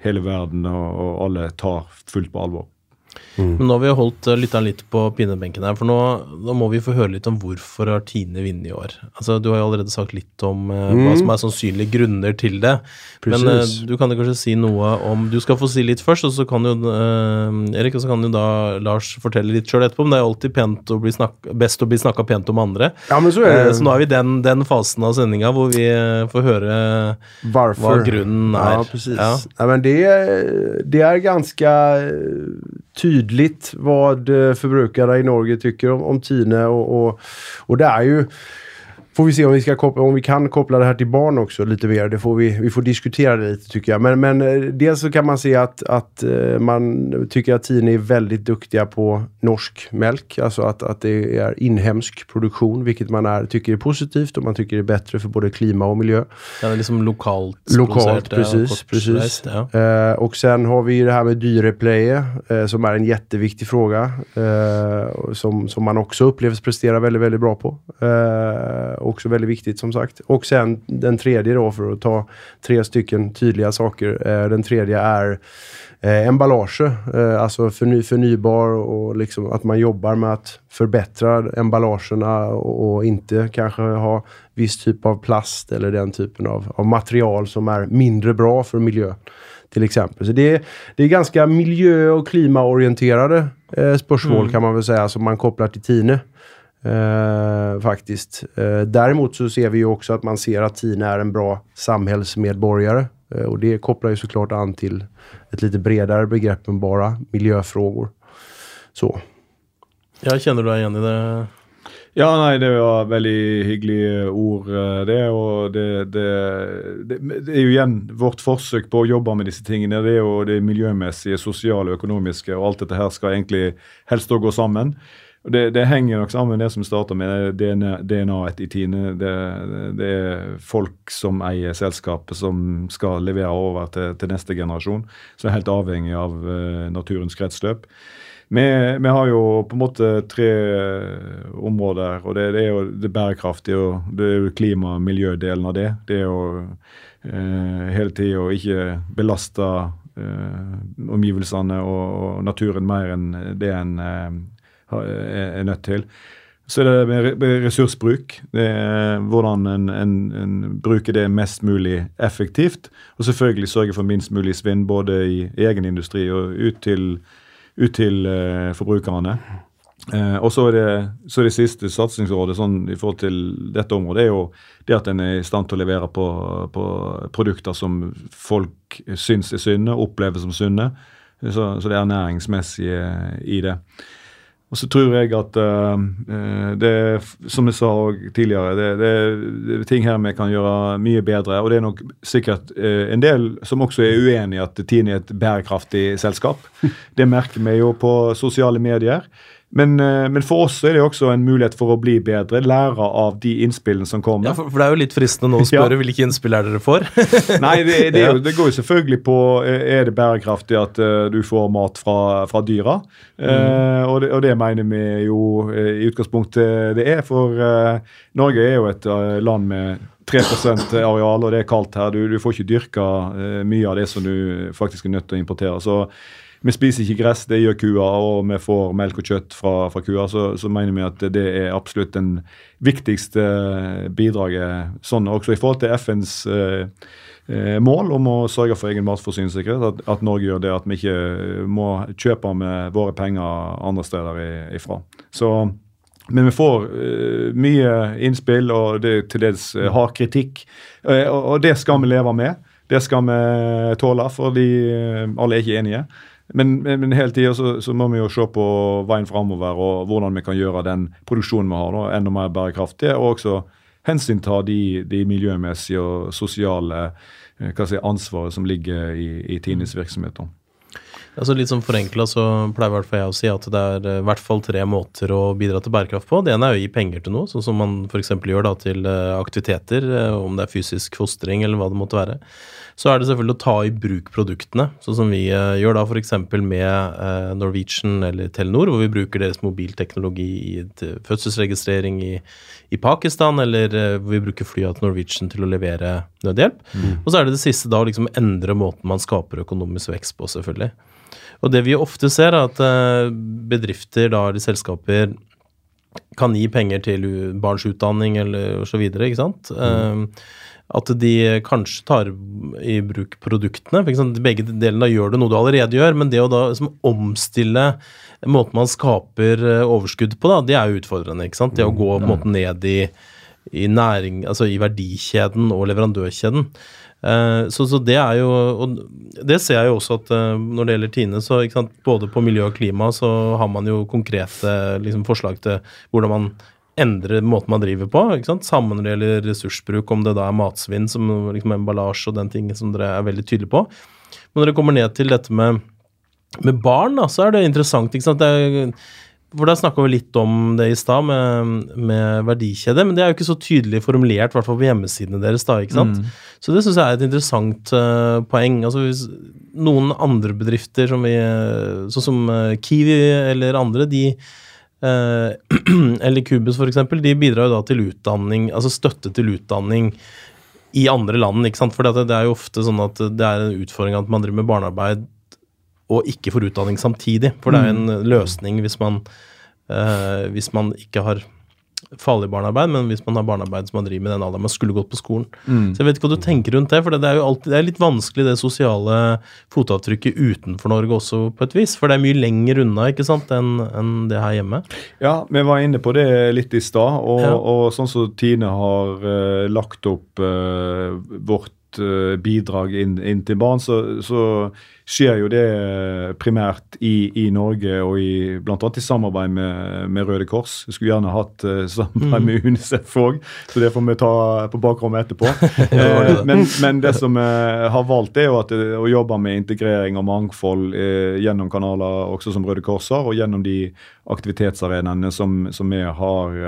Speaker 2: hele verden og, og alle tar fullt på alvor.
Speaker 1: Mm. Men nå har vi holdt uh, lytteren litt på pinnebenken her, for nå, nå, må vi få høre litt om hvorfor har Tine vunnet i år. Altså, Du har jo allerede sagt litt om uh, mm. hva som er sannsynlige grunner til det. Precis. Men uh, du kan jo kanskje si noe om Du skal få si litt først, og så kan jo Erik, og så kan jo da Lars fortelle litt sjøl etterpå. Men det er alltid pent å snakka, best å bli snakka pent om andre.
Speaker 3: Ja, men Så er det.
Speaker 1: så nå er vi den, den fasen av sendinga hvor vi får høre Varför? hva grunnen er.
Speaker 3: Ja, precis. Ja. ja men det, det er ganske tydligt vad eh, förbrukare i Norge tycker om, om Tine och, och, och det är ju Får vi se om vi, ska koppla, om vi kan koppla det här till barn också lite mer. Det får vi, vi får diskutera det lite tycker jag. Men, men eh, dels så kan man se att, att eh, man tycker att Tine är väldigt duktiga på norsk mjölk. Alltså att, att det är inhemsk produktion, vilket man är, tycker är positivt och man tycker är bättre för både klima och miljö.
Speaker 1: Det är liksom lokalt
Speaker 3: Lokalt, precis. precis. Ja. Eh, och sen har vi det här med dyrepleje som är en jätteviktig fråga. Som, som man också upplevs prestera väldigt, väldigt bra på. Också väldigt viktigt som sagt. Och sen den tredje då, för att ta tre stycken tydliga saker. Eh, den tredje är eh, emballage, eh, alltså förny förnybar och liksom att man jobbar med att förbättra emballagerna och, och, inte kanske ha viss typ av plast eller den typen av, av material som är mindre bra för miljön till exempel. Så det är, det är ganska miljö och klimaorienterade eh, spörsmål mm. kan man väl säga som man kopplar till Tine. Eh, faktiskt. Eh, däremot så ser vi ju också att man ser att Tina är en bra samhällsmedborgare. Eh, och det kopplar ju såklart an till ett lite bredare begrepp än bara miljöfrågor. Så.
Speaker 1: Ja, kjenner du deg igjen i det?
Speaker 2: Ja, nei, det var veldig hyggelige ord, eh, det. Og det, det, det, det, er jo igjen vårt forsøk på å jobbe med disse tingene. Det er jo det miljømessige, sosiale, økonomiske, og alt dette her skal egentlig helst gå sammen. Det, det, henger nok sammen med det som starter med DNA-et i Tine. Det, det, er folk som eier selskapet, som skal levere over til, til neste generasjon. Som er helt avhengig av uh, naturens kretsløp. Vi, vi, har jo på en måte tre områder. og Det, det er jo det bærekraftige, og det er jo klima- og miljødelen av det. Det er jo uh, hele tida å ikke belaste uh, omgivelsene og, og, naturen mer enn det en er nødt til. Så er det ressursbruk. Det er hvordan en, en, en, bruker det mest mulig effektivt. Og selvfølgelig sørge for minst mulig svinn både i egen industri og ut til, ut til uh, forbrukerne. Uh, og så er, det, så det siste satsingsrådet sånn, i forhold til dette området, er jo det at en er i stand til å levere på, på produkter som folk syns er sunne, opplever som sunne. Så, så det er ernæringsmessige i det. Og så tror jeg at uh, det som jeg sa tidligere, det, det, det, er ting her vi kan gjøre mye bedre. Og det er nok sikkert uh, en del som også er uenig i at Tine er et bærekraftig selskap. Det merker vi jo på sosiale medier. Men, eh, men, for oss er det også en mulighet for å bli bedre, lære av de innspillene som kommer.
Speaker 1: Ja, for, for det er jo litt fristende nå å spørre ja. hvilke innspill er dere får?
Speaker 2: Nei, det, det, jo, det, går jo selvfølgelig på eh, er det bærekraftig at uh, du får mat fra, fra dyra. Mm. Uh, og, det, og, det, mener vi jo uh, i utgangspunktet det er, for Norge er jo et land med 3% areal, og det er kaldt her. Du, du får ikke dyrka mye av det som du faktisk er nødt til å importere. så vi spiser ikke gress, det gjør kua, og vi får melk og kjøtt fra, fra kua. Så, så, mener vi at det er absolutt den viktigste bidraget, sånn også i forhold til FNs eh, eh, mål om å sørge for egen matforsyningssikkerhet. At, at, Norge gjør det, at vi ikke må kjøpe med våre penger andre steder ifra. Så men vi får uh, mye innspill, og det til dels uh, hard kritikk. Uh, og, og, det skal vi leve med. Det skal vi tåle, fordi alle er ikke enige. Men, men, hele tida så, så, må vi jo se på veien framover og hvordan vi kan gjøre den produksjonen vi har, da, enda mer bærekraftig. Og også hensynta de, de miljømessige og sosiale eh, si, ansvaret som ligger i, i Tines virksomhet.
Speaker 1: Altså litt sånn Forenkla så pleier i hvert fall jeg å si at det er eh, i hvert fall tre måter å bidra til bærekraft på. Det ene er å gi penger til noe, sånn som man f.eks. gjør da til eh, aktiviteter, om det er fysisk fostring eller hva det måtte være. Så er det selvfølgelig å ta i bruk produktene, sånn som vi gjør da f.eks. med Norwegian eller Telenor, hvor vi bruker deres mobilteknologi i fødselsregistrering i, i Pakistan, eller hvor vi bruker flya til Norwegian til å levere nødhjelp. Mm. Og så er det det siste da å liksom endre måten man skaper økonomisk vekst på, selvfølgelig. Og det vi ofte ser, er at bedrifter da, eller selskaper kan gi penger til barns utdanning eller så videre, ikke sant. Mm. Uh, at de kanskje tar i bruk produktene. For begge delene gjør det noe du allerede gjør, men det å da liksom, omstille måten man skaper eh, overskudd på, da, det er jo utfordrende. ikke sant? Det å gå på en måte ned i, i, næring, altså i verdikjeden og leverandørkjeden. Uh, så, så, det er jo Og det ser jeg jo også at uh, når det gjelder Tine, så sant, både på miljø og klima så har man jo konkrete liksom, forslag til hvordan man endre måten man driver på. ikke sant? Samme når det gjelder ressursbruk, om det da er matsvinn som liksom emballasje og den tingen som dere er veldig tydelige på. Men når det kommer ned til dette med, med barn, da, så er det interessant. ikke sant? Det er, for Da snakka vi litt om det i stad, med, med, verdikjede. Men det er jo ikke så tydelig formulert, i hvert fall på hjemmesidene deres. da, ikke sant? Mm. Så det syns jeg er et interessant uh, poeng. Altså hvis Noen andre bedrifter, som vi, sånn som uh, Kiwi eller andre, de uh, eller Kubus f.eks., de bidrar jo da til utdanning, altså støtte til utdanning i andre land. ikke sant? For det er jo ofte sånn at det er en utfordring at man driver med barnearbeid og ikke får utdanning samtidig. For det er en mm. løsning hvis man, uh, hvis man ikke har farlig barnearbeid, men hvis man har barnearbeid som man driver med den alderen man skulle gått på skolen. Mm. Så jeg vet ikke hva du tenker rundt det, for det er jo alltid, det er litt vanskelig det sosiale fotavtrykket utenfor Norge også, på et vis. For det er mye lenger unna ikke sant, enn en det her hjemme.
Speaker 2: Ja, vi var inne på det litt i stad, og, ja. og, sånn som Tine har uh, lagt opp uh, vårt bidrag inn, inn, til barn, så, så skjer jo det primært i, i Norge og i, annet i samarbeid med, med Røde Kors. Vi skulle gjerne hatt uh, samarbeid med mm. Unicef òg, så det får vi ta på bakrommet etterpå. uh, men, men, det som vi har valgt, er jo at, å jobbe med integrering og mangfold uh, gjennom kanaler også som Røde Kors har, og gjennom de aktivitetsarenaene som, som vi har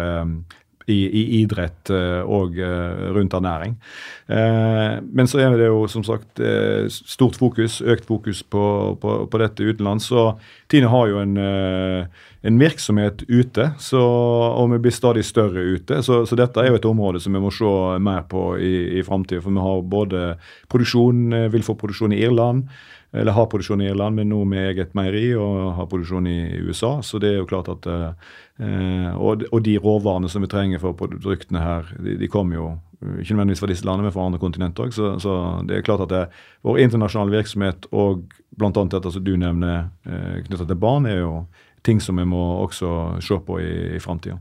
Speaker 2: i, i, idrett og rundt ernæring. Eh, men så er det jo som sagt eh, stort fokus, økt fokus på, på, på dette utenlands. Så Tine har jo en, eh, en virksomhet ute, så, og vi blir stadig større ute. Så, så, dette er jo et område som vi må se mer på i, i framtida. For vi har både produksjon, vil få produksjon i Irland eller har produksjon i Irland, men nå med eget meieri og har produksjon i USA. Så det er jo klart at eh, og, de råvarene som vi trenger for produktene her, de, de kommer jo ikke nødvendigvis fra disse landene, men fra andre kontinenter òg. Så, så, det er klart at det, vår internasjonale virksomhet og bl.a. dette som du nevner eh, knyttet til barn, er jo ting som vi må også se på i, i framtida.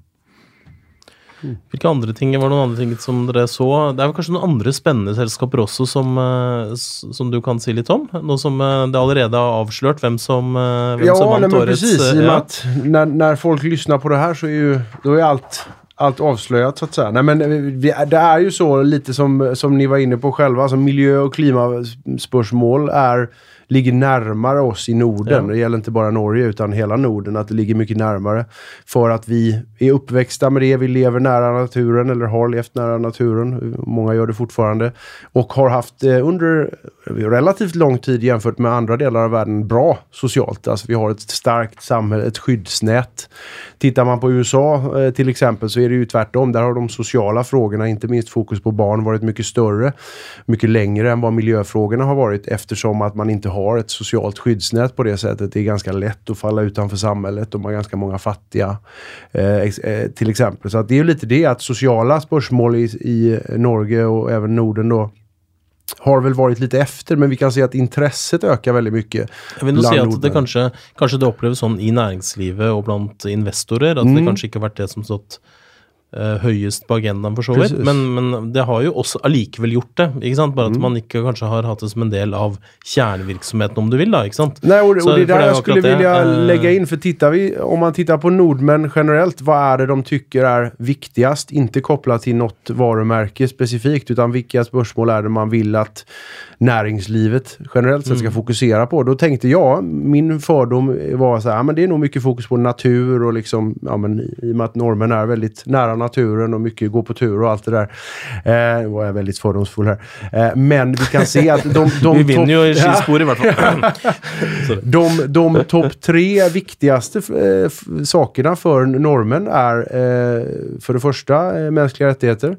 Speaker 1: Hvilke andre ting var det noen andre ting som dere så? Det er vel kanskje noen andre spennende selskaper også som, eh, som du kan si litt om? Nå som eh, det allerede har avslørt hvem som, eh, hvem
Speaker 3: ja,
Speaker 1: som
Speaker 3: vant årets precis, i og med at når, når folk lytter på det her, så er jo da er alt allt avslöjat så att säga. Nej, men vi, det är ju så lite som, som ni var inne på själva, alltså miljö och klimatspörsmål är ligger närmare oss i Norden. Ja. Det gäller inte bara Norge utan hela Norden, att det ligger mycket närmare. För att vi är uppväxta med det, vi lever nära naturen eller har levt nära naturen. Många gör det fortfarande. Och har haft eh, under relativt lång tid jämfört med andra delar av världen bra socialt. Alltså vi har ett starkt samhälle, ett skyddsnät. Tittar man på USA eh, till exempel så är det ju tvärtom. Där har de sociala frågorna, inte minst fokus på barn, varit mycket större. Mycket längre än vad miljöfrågorna har varit eftersom att man inte har har ett socialt skyddsnät på det sättet. Det är ganska lätt att falla utanför samhället. De har ganska många fattiga eh, eh, till exempel. Så att det är lite det att sociala spörsmål i, i Norge och även Norden då har vel vært litt efter, men vi kan se at intresset øker veldig mye.
Speaker 1: Jeg vil nog si at det kanskje, kanskje, det oppleves sånn i næringslivet og blant investorer, at mm. det ikke har vært det som stått høyest på agendaen, for så vidt. Men, men, det har jo også allikevel gjort det. ikke sant? Bare at mm. man ikke kanskje har hatt det som en del av kjernevirksomheten, om du vil. da, ikke sant?
Speaker 3: Nei, og, så, og det der jeg skulle vilja det. inn, for För tittar vi, om man tittar på nordmenn generellt, hva er det de tycker er viktigast? Ikke kopplat til noe varemerke specifikt, utan hvilke spørsmål er det man vil at näringslivet generellt sett skal fokusere på. Da tenkte jeg, min fordom var så här, men det er nok mye fokus på natur og liksom, ja men i og med at nordmenn er veldig nära naturen och mycket gå på tur och allt det där. Eh, var jag väldigt fördomsfull här. Eh, men vi kan se att de... de
Speaker 1: vi vinner ju i skispår i alla fall.
Speaker 3: de de topp tre viktigaste eh, sakerna för normen är eh, för det första eh, mänskliga rättigheter.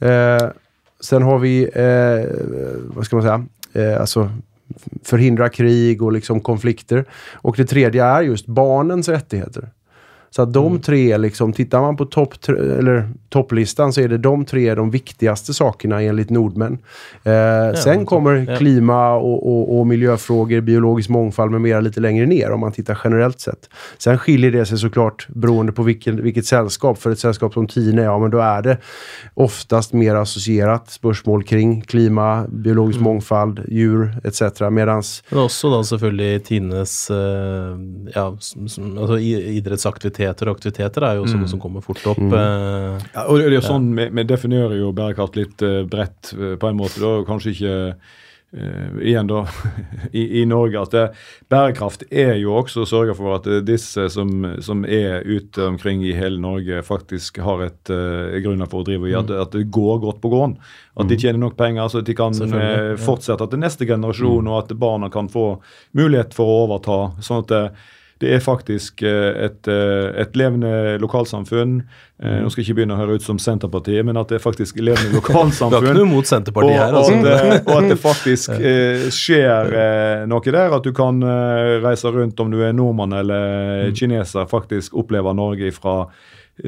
Speaker 3: Eh, Sen har vi, eh, vad ska man säga, eh, alltså förhindra krig och liksom konflikter. Och det tredje är just barnens rättigheter. Så att de mm. tre, liksom, tittar man på topp eller topplistan så är det de tre de viktigaste sakerna enligt Nordmän. Eh, ja, sen kommer ja. klima och, och, och, miljöfrågor, biologisk mångfald med mera lite längre ner om man tittar generellt sett. Sen skiljer det sig såklart beroende på vilken, vilket sällskap. För ett sällskap som Tine, ja men då är det oftast mer associerat spörsmål kring klima, biologisk mm. mångfald, djur etc. Medans...
Speaker 1: Men också då selvfølgelig Tines uh, ja, alltså idrettsaktiviteter og aktiviteter er jo også mm. noe som kommer fort opp. Mm. Eh,
Speaker 2: ja, og det er jo sånn, vi, vi, definerer jo bærekraft litt uh, bredt uh, på en måte. da, Kanskje ikke igjen da, i, i, Norge. at det, Bærekraft er jo også å sørge for at disse som, som, er ute omkring i hele Norge, faktisk har et uh, grunnlag for å drive i. At, mm. at, det går godt på gården. At de mm. tjener nok penger, så de kan uh, fortsette til neste generasjon, mm. og at barna kan få mulighet for å overta. sånn at det, det er faktisk eh, et, eh, et levende lokalsamfunn. Eh, nå skal jeg ikke begynne å høre ut som Senterpartiet, men at det er faktisk levende lokalsamfunn.
Speaker 1: du har ikke noe mot Senterpartiet her,
Speaker 2: altså. Og at, og at det faktisk eh, skjer eh, noe der. At du kan eh, reise rundt om du er nordmann eller mm. kineser, faktisk oppleve Norge fra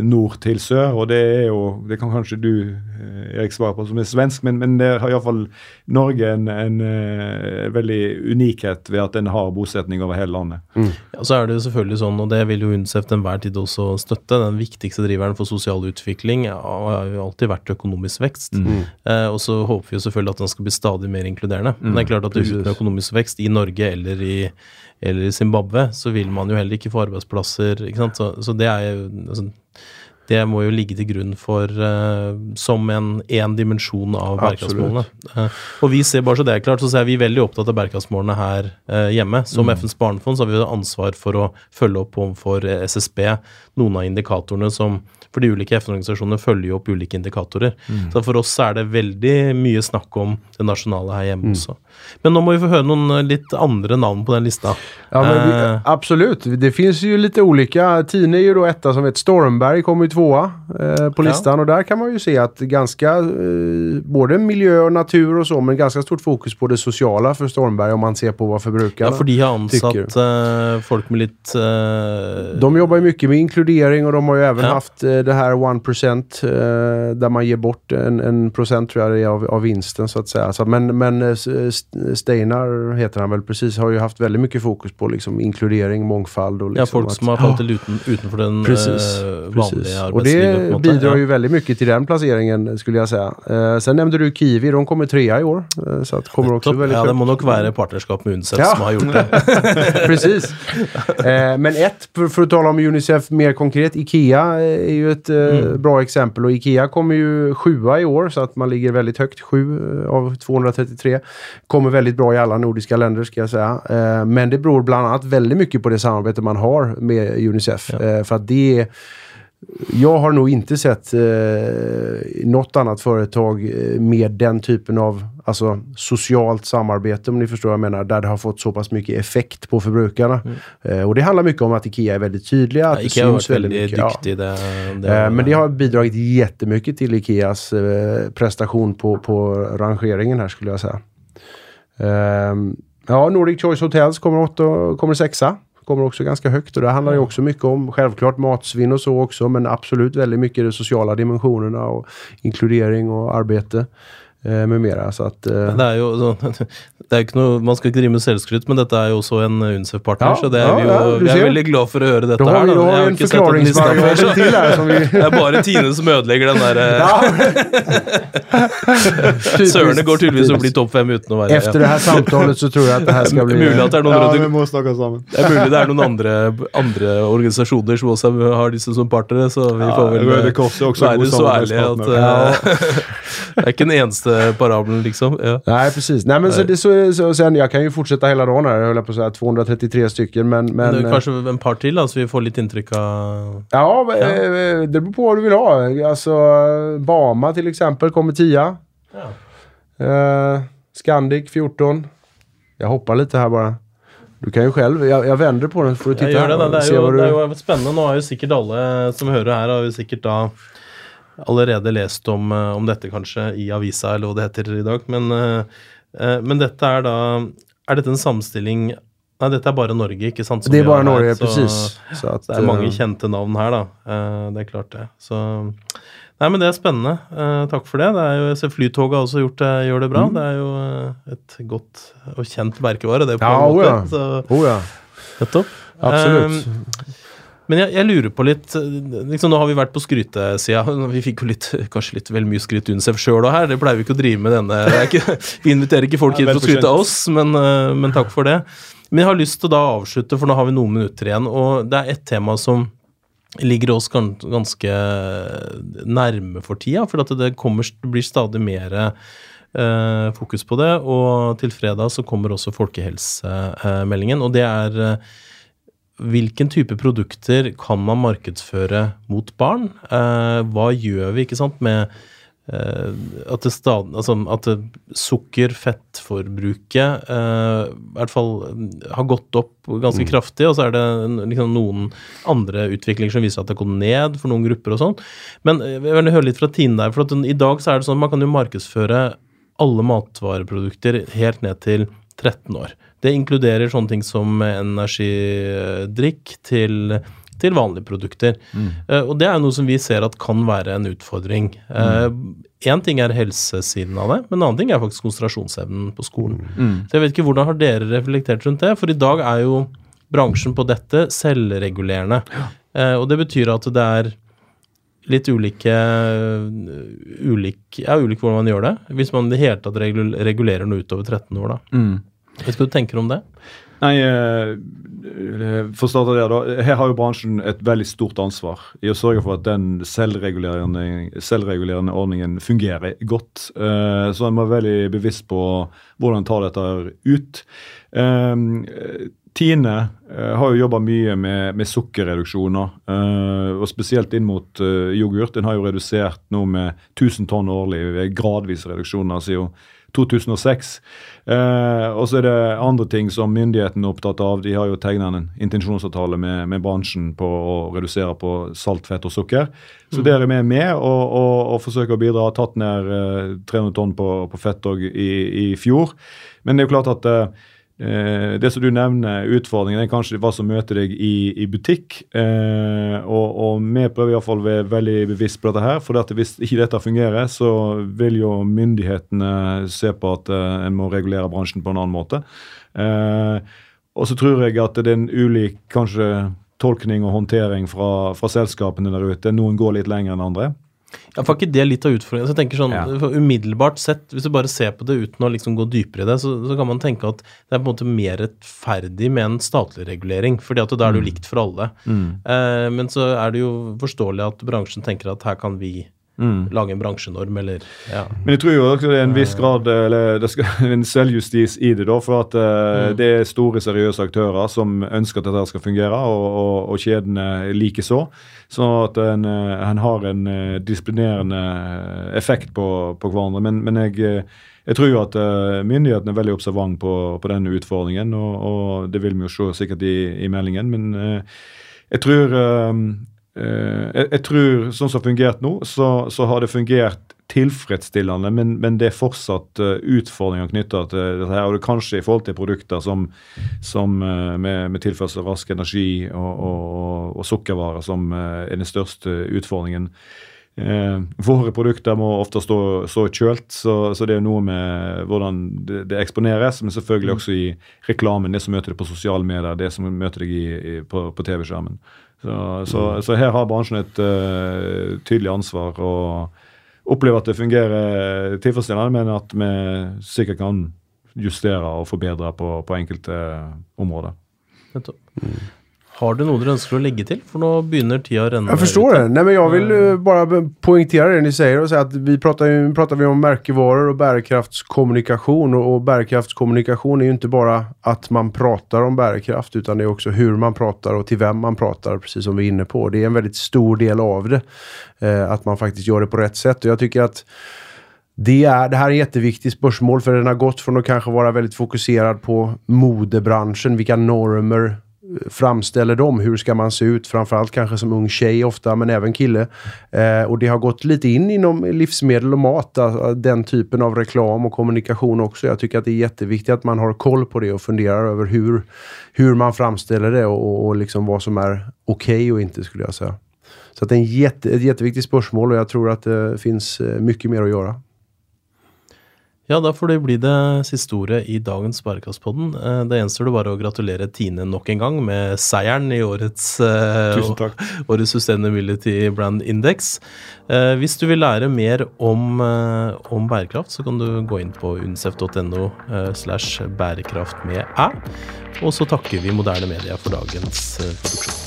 Speaker 2: nord til sør. Og det er jo Det kan kanskje du eh, Erik svare på som er svensk, men, men det har iallfall Norge en, en, en, eh, veldig unikhet ved at den har bosetning over hele landet.
Speaker 1: Mm. Ja, Så er det jo selvfølgelig sånn, og det vil jo UNICEF til enhver tid også støtte, den viktigste driveren for sosial utvikling har jo alltid vært økonomisk vekst. Mm. Eh, og så håper vi jo selvfølgelig at den skal bli stadig mer inkluderende. Mm. Men det er klart at det, uten økonomisk vekst i Norge eller i eller i Zimbabwe, så vil man jo heller ikke få arbeidsplasser. ikke? Så, så det er jo altså, det må jo ligge til grunn for uh, som en, en dimensjon av bærekraftsmålene. Uh, og vi ser bare så det er klart, så er vi veldig opptatt av bærekraftsmålene her uh, hjemme. Som mm. FNs barnefond så har vi ansvar for å følge opp overfor SSB noen av indikatorene som For de ulike FN-organisasjonene følger jo opp ulike indikatorer. Mm. Så for oss er det veldig mye snakk om det nasjonale her hjemme mm. også. Men nå må vi få høre noen litt andre navn på den lista.
Speaker 3: Ja, men vi, absolutt. Det finnes jo litt ulike. Tine er jo da etta som heter Stormberg. kommer ut tvåa eh, på listan ja. och där kan man ju se att ganska, eh, både miljö och natur och så, men ganska stort fokus på det sociala för Stormberg om man ser på vad förbrukarna
Speaker 1: Ja, för de har ansatt eh, folk med lite...
Speaker 3: Eh, de jobbar ju mycket med inkludering och de har ju även ja. haft eh, det här 1% eh, där man ger bort en, en procent tror jag det är av, av vinsten så att säga. Så, men, men Steinar heter han väl precis, har ju haft väldigt mycket fokus på liksom, inkludering, mångfald och liksom
Speaker 1: Ja, folk som har fallit ja. uten, utenfor den precis, vanliga
Speaker 3: Och det bidrar ju väldigt mycket till den placeringen skulle jag säga. Eh, sen nämnde du Kiwi, de kommer trea i år. Eh, så att kommer också väldigt
Speaker 1: Ja, det må nog vara partnerskap med Unicef ja. som har gjort det.
Speaker 3: Precis. Eh, men ett, för, för, att tala om Unicef mer konkret, Ikea är ju ett eh, mm. bra exempel och Ikea kommer ju sjua i år så att man ligger väldigt högt, sju av 233. Kommer väldigt bra i alla nordiska länder ska jag säga. Eh, men det beror bland annat väldigt mycket på det samarbete man har med Unicef. Ja. Eh, för att det jag har nog inte sett eh, något annat företag eh, med den typen av alltså, socialt samarbete, om ni förstår vad jag menar, där det har fått så pass mycket effekt på förbrukarna. Mm. Eh, och det handlar mycket om att Ikea är väldigt tydliga. Att
Speaker 1: ja, Ikea det syns väldigt, väldigt duktig.
Speaker 3: Ja. Det, det eh, men det har bidragit jättemycket till Ikeas eh, prestation på, på rangeringen här skulle jag säga. Ehm, ja, Nordic Choice Hotels kommer, åtta, kommer sexa kommer också ganska högt och det handlar ju också mycket om självklart matsvinn och så också men absolut väldigt mycket de sociala dimensionerna och inkludering och arbete med mera. Så at,
Speaker 1: uh, det er jo det er ikke noe, man skal ikke drive med selvskryt, men dette er jo også en Unicef-partner, ja, så det är vi, jo, ja, vi er veldig glad for å høre dette.
Speaker 3: Da har vi, da har vi en forklaringsvariant til her. Vi...
Speaker 1: det er bare Tine som ødelegger den der Sørene går tydeligvis å bli topp fem uten å være
Speaker 3: Efter det her samtalet så tror jeg at det her skal bli...
Speaker 1: Mulig at det er noen,
Speaker 2: ja, vi må snakke sammen.
Speaker 1: Det er mulig det er noen andre, andre organisasjoner som også har disse som partnere, så vi får vel
Speaker 2: er være så ærlige
Speaker 1: at uh, det er ikke den eneste parabelen, liksom. Ja.
Speaker 3: Nej, precis. Nej, men så, det, så, så, sen, jag kan ju fortsätta hela dagen här, jag på att säga 233 stycken, men... men
Speaker 1: det kanske en par till, så vi får lite intryck av...
Speaker 3: Ja, ja, eh, det beror på vad du vill ha. Alltså, Bama till exempel kommer 10. Ja. Uh, Scandic 14. Jag hoppar lite här bara. Du kan ju själv, jag, jag vänder på den så får du titta
Speaker 1: jag gör det, det, är ju, du... det är ju spännande. Nu har ju säkert alla som hör här har ju säkert då allerede lest om, eh, om, dette kanskje i avisa, eller hva det heter i dag. Men, uh, men dette er da Er dette en samstilling Nei, dette er bare Norge, ikke sant?
Speaker 3: det er bare Norge, her, precis.
Speaker 1: Så at, det er mange kjente navn her, da. Det er klart, det. Så Nei, men det er spennende. Takk for det. det er jo, jeg ser Flytoget har også gjort det, gjør det bra. Mm. Det er jo et godt og kjent merkevare, det. på
Speaker 3: ja, en måte. Oh ja. Så, oh ja.
Speaker 1: Nettopp.
Speaker 3: Absolutt.
Speaker 1: Um, men jeg, jeg, lurer på litt liksom Nå har vi vært på skrytesida. Vi fikk jo litt, kanskje litt vel mye skryt Unicef sjøl òg her. Det pleier vi ikke å drive med denne. Ikke, vi inviterer ikke folk inn for å skryte av oss, men, eh, men, takk for det. Men jeg har lyst til å da avslutte, for nå har vi noen minutter igjen. Og det er ett tema som ligger oss ganske nærme for tida. For at det kommer, blir stadig mer eh, fokus på det. Og til fredag så kommer også folkehelsemeldingen. Og det er eh, hvilken type produkter kan man markedsføre mot barn? Eh, hva gjør vi ikke sant, med eh, at, det stad, altså, at sukker, fettforbruket eh, i hvert fall har gått opp ganske mm. kraftig, og så er det liksom, noen andre utviklinger som viser at det har gått ned for noen grupper og sånn. Men eh, jeg vil høre litt fra Tine der, for at i dag så er det sånn at man kan jo markedsføre alle matvareprodukter helt ned til 13 år. Det inkluderer sånne ting som energidrikk til, til vanlige produkter. Mm. Uh, og det er noe som vi ser at kan være en utfordring. Én uh, ting er helsesiden av det, men en annen ting er faktisk konsentrasjonsevnen på skolen. Mm. Så jeg vet ikke hvordan har dere reflektert rundt det? For i dag er jo bransjen på dette selvregulerende. Ja. Uh, og det betyr at det er litt ulike ulik, Ja, ulik hvordan man gjør det. Hvis man i det hele tatt regulerer noe utover 13 år, da. Mm. Hva skal du tenke om det?
Speaker 2: Nei, eh, for å starte der da, Her har jo bransjen et veldig stort ansvar i å sørge for at den selvregulerende, selvregulerende ordningen fungerer godt. Eh, så en må være veldig bevisst på hvordan en tar dette ut. Eh, Tine har jo jobba mye med, med sukkerreduksjoner, og spesielt inn mot yoghurt. Den har jo redusert nå med 1000 tonn årlig, gradvis reduksjoner siden 2006. Eh, og så er det andre ting som myndighetene er opptatt av. De har jo tegna en intensjonsavtale med, med, bransjen på å redusere på salt, fett og sukker. Så mm. der er vi med og, og, og forsøker å bidra. Tatt ned eh, 300 tonn på, på fett i, i, fjor. Men det er jo klart at eh, Eh, det som du nevner, utfordringen, er kanskje hva som møter deg i, i butikk. Eh, og, og, vi prøver iallfall å være veldig bevisst på dette her. For hvis ikke dette fungerer, så vil jo myndighetene se på at eh, en må regulere bransjen på en annen måte. Eh, og så tror jeg at det er en ulik kanskje tolkning og håndtering fra, fra selskapene der ute. Noen går litt lenger enn andre.
Speaker 1: Ja, for ikke det litt av utfordringen? Så jeg tenker sånn, ja. Umiddelbart sett, hvis du bare ser på det uten å liksom gå dypere i det, så, så, kan man tenke at det er på en måte mer rettferdig med en statlig regulering. fordi at da er det jo mm. likt for alle. Mm. Eh, men så er det jo forståelig at bransjen tenker at her kan vi Mm. Lage en bransjenorm, eller ja.
Speaker 2: Men jeg tror jo også det er en viss grad eller det skal, en selvjustis i det. da, For at uh, mm. det er store, seriøse aktører som ønsker at dette skal fungere, og, og, og kjedene likeså. Sånn at en, uh, en, har en uh, disiplinerende effekt på, på hverandre. Men, men jeg, jeg, tror jo at myndighetene er veldig observant på, på denne utfordringen, og, og, det vil vi jo se sikkert i, i meldingen. men jeg tror Eh, jeg, jeg, tror, sånn som det har fungert nå, så, så, har det fungert tilfredsstillende, men, men det er fortsatt uh, utfordringer knytta til dette. her, og det er Kanskje i forhold til produkter som, som uh, med, med, tilførsel av rask energi og, og, og sukkervarer, som er den største utfordringen. våre produkter må ofte stå, stå kjølt, så, så, det er noe med hvordan det, det, eksponeres, men selvfølgelig mm. også i reklamen. Det som møter deg på sosiale medier, det som møter deg i, i, på, på TV-skjermen. Så, så, så, her har bransjen et uh, tydelig ansvar og opplever at det fungerer tilfredsstillende, men at vi sikkert kan justere og forbedre på, på enkelte områder.
Speaker 1: Nettopp. Mm. Har du noe dere ønsker å legge til? For nå begynner tida å renne
Speaker 3: Jeg forstår det. Nei, men jeg vil bare poengtere det ni sier. og si at vi prater, pratar vi om merkevarer og bærekraftskommunikasjon. Og bærekraftskommunikasjon er är ju inte bara att man prater om bærekraft, utan det er også hvordan man prater og til hvem man prater, precis som vi er inne på. Det er en veldig stor del av det. at man faktisk gjør det på rett sett. Og jeg tycker at det, er, det her er et kjempeviktig spørsmål, for den har gått fra å kanskje være veldig fokusert på modebransjen, vilka normer framställer dem. Hur ska man se ut? Framförallt kanske som ung tjej ofta, men även kille. Eh, och det har gått lite in inom livsmedel och mat, alltså, den typen av reklam och kommunikation också. Jag tycker att det är jätteviktigt att man har koll på det och funderar över hur, hur man framställer det och, och liksom vad som okej okay och inte skulle jag säga. Så det är en jätte, spörsmål och jag tror att det finns mye mycket mer att göra.
Speaker 1: Ja, da får det bli det siste ordet i dagens Bærekraftspodden. Eh, det gjenstår det bare å gratulere Tine nok en gang med seieren i årets,
Speaker 2: uh,
Speaker 1: årets Sustainability Brand Index. Uh, hvis du vil lære mer om, om, bærekraft, så kan du gå inn på unicef.no slash bærekraft med æ. Og så takker vi Moderne Media for dagens produksjon.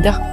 Speaker 4: Media.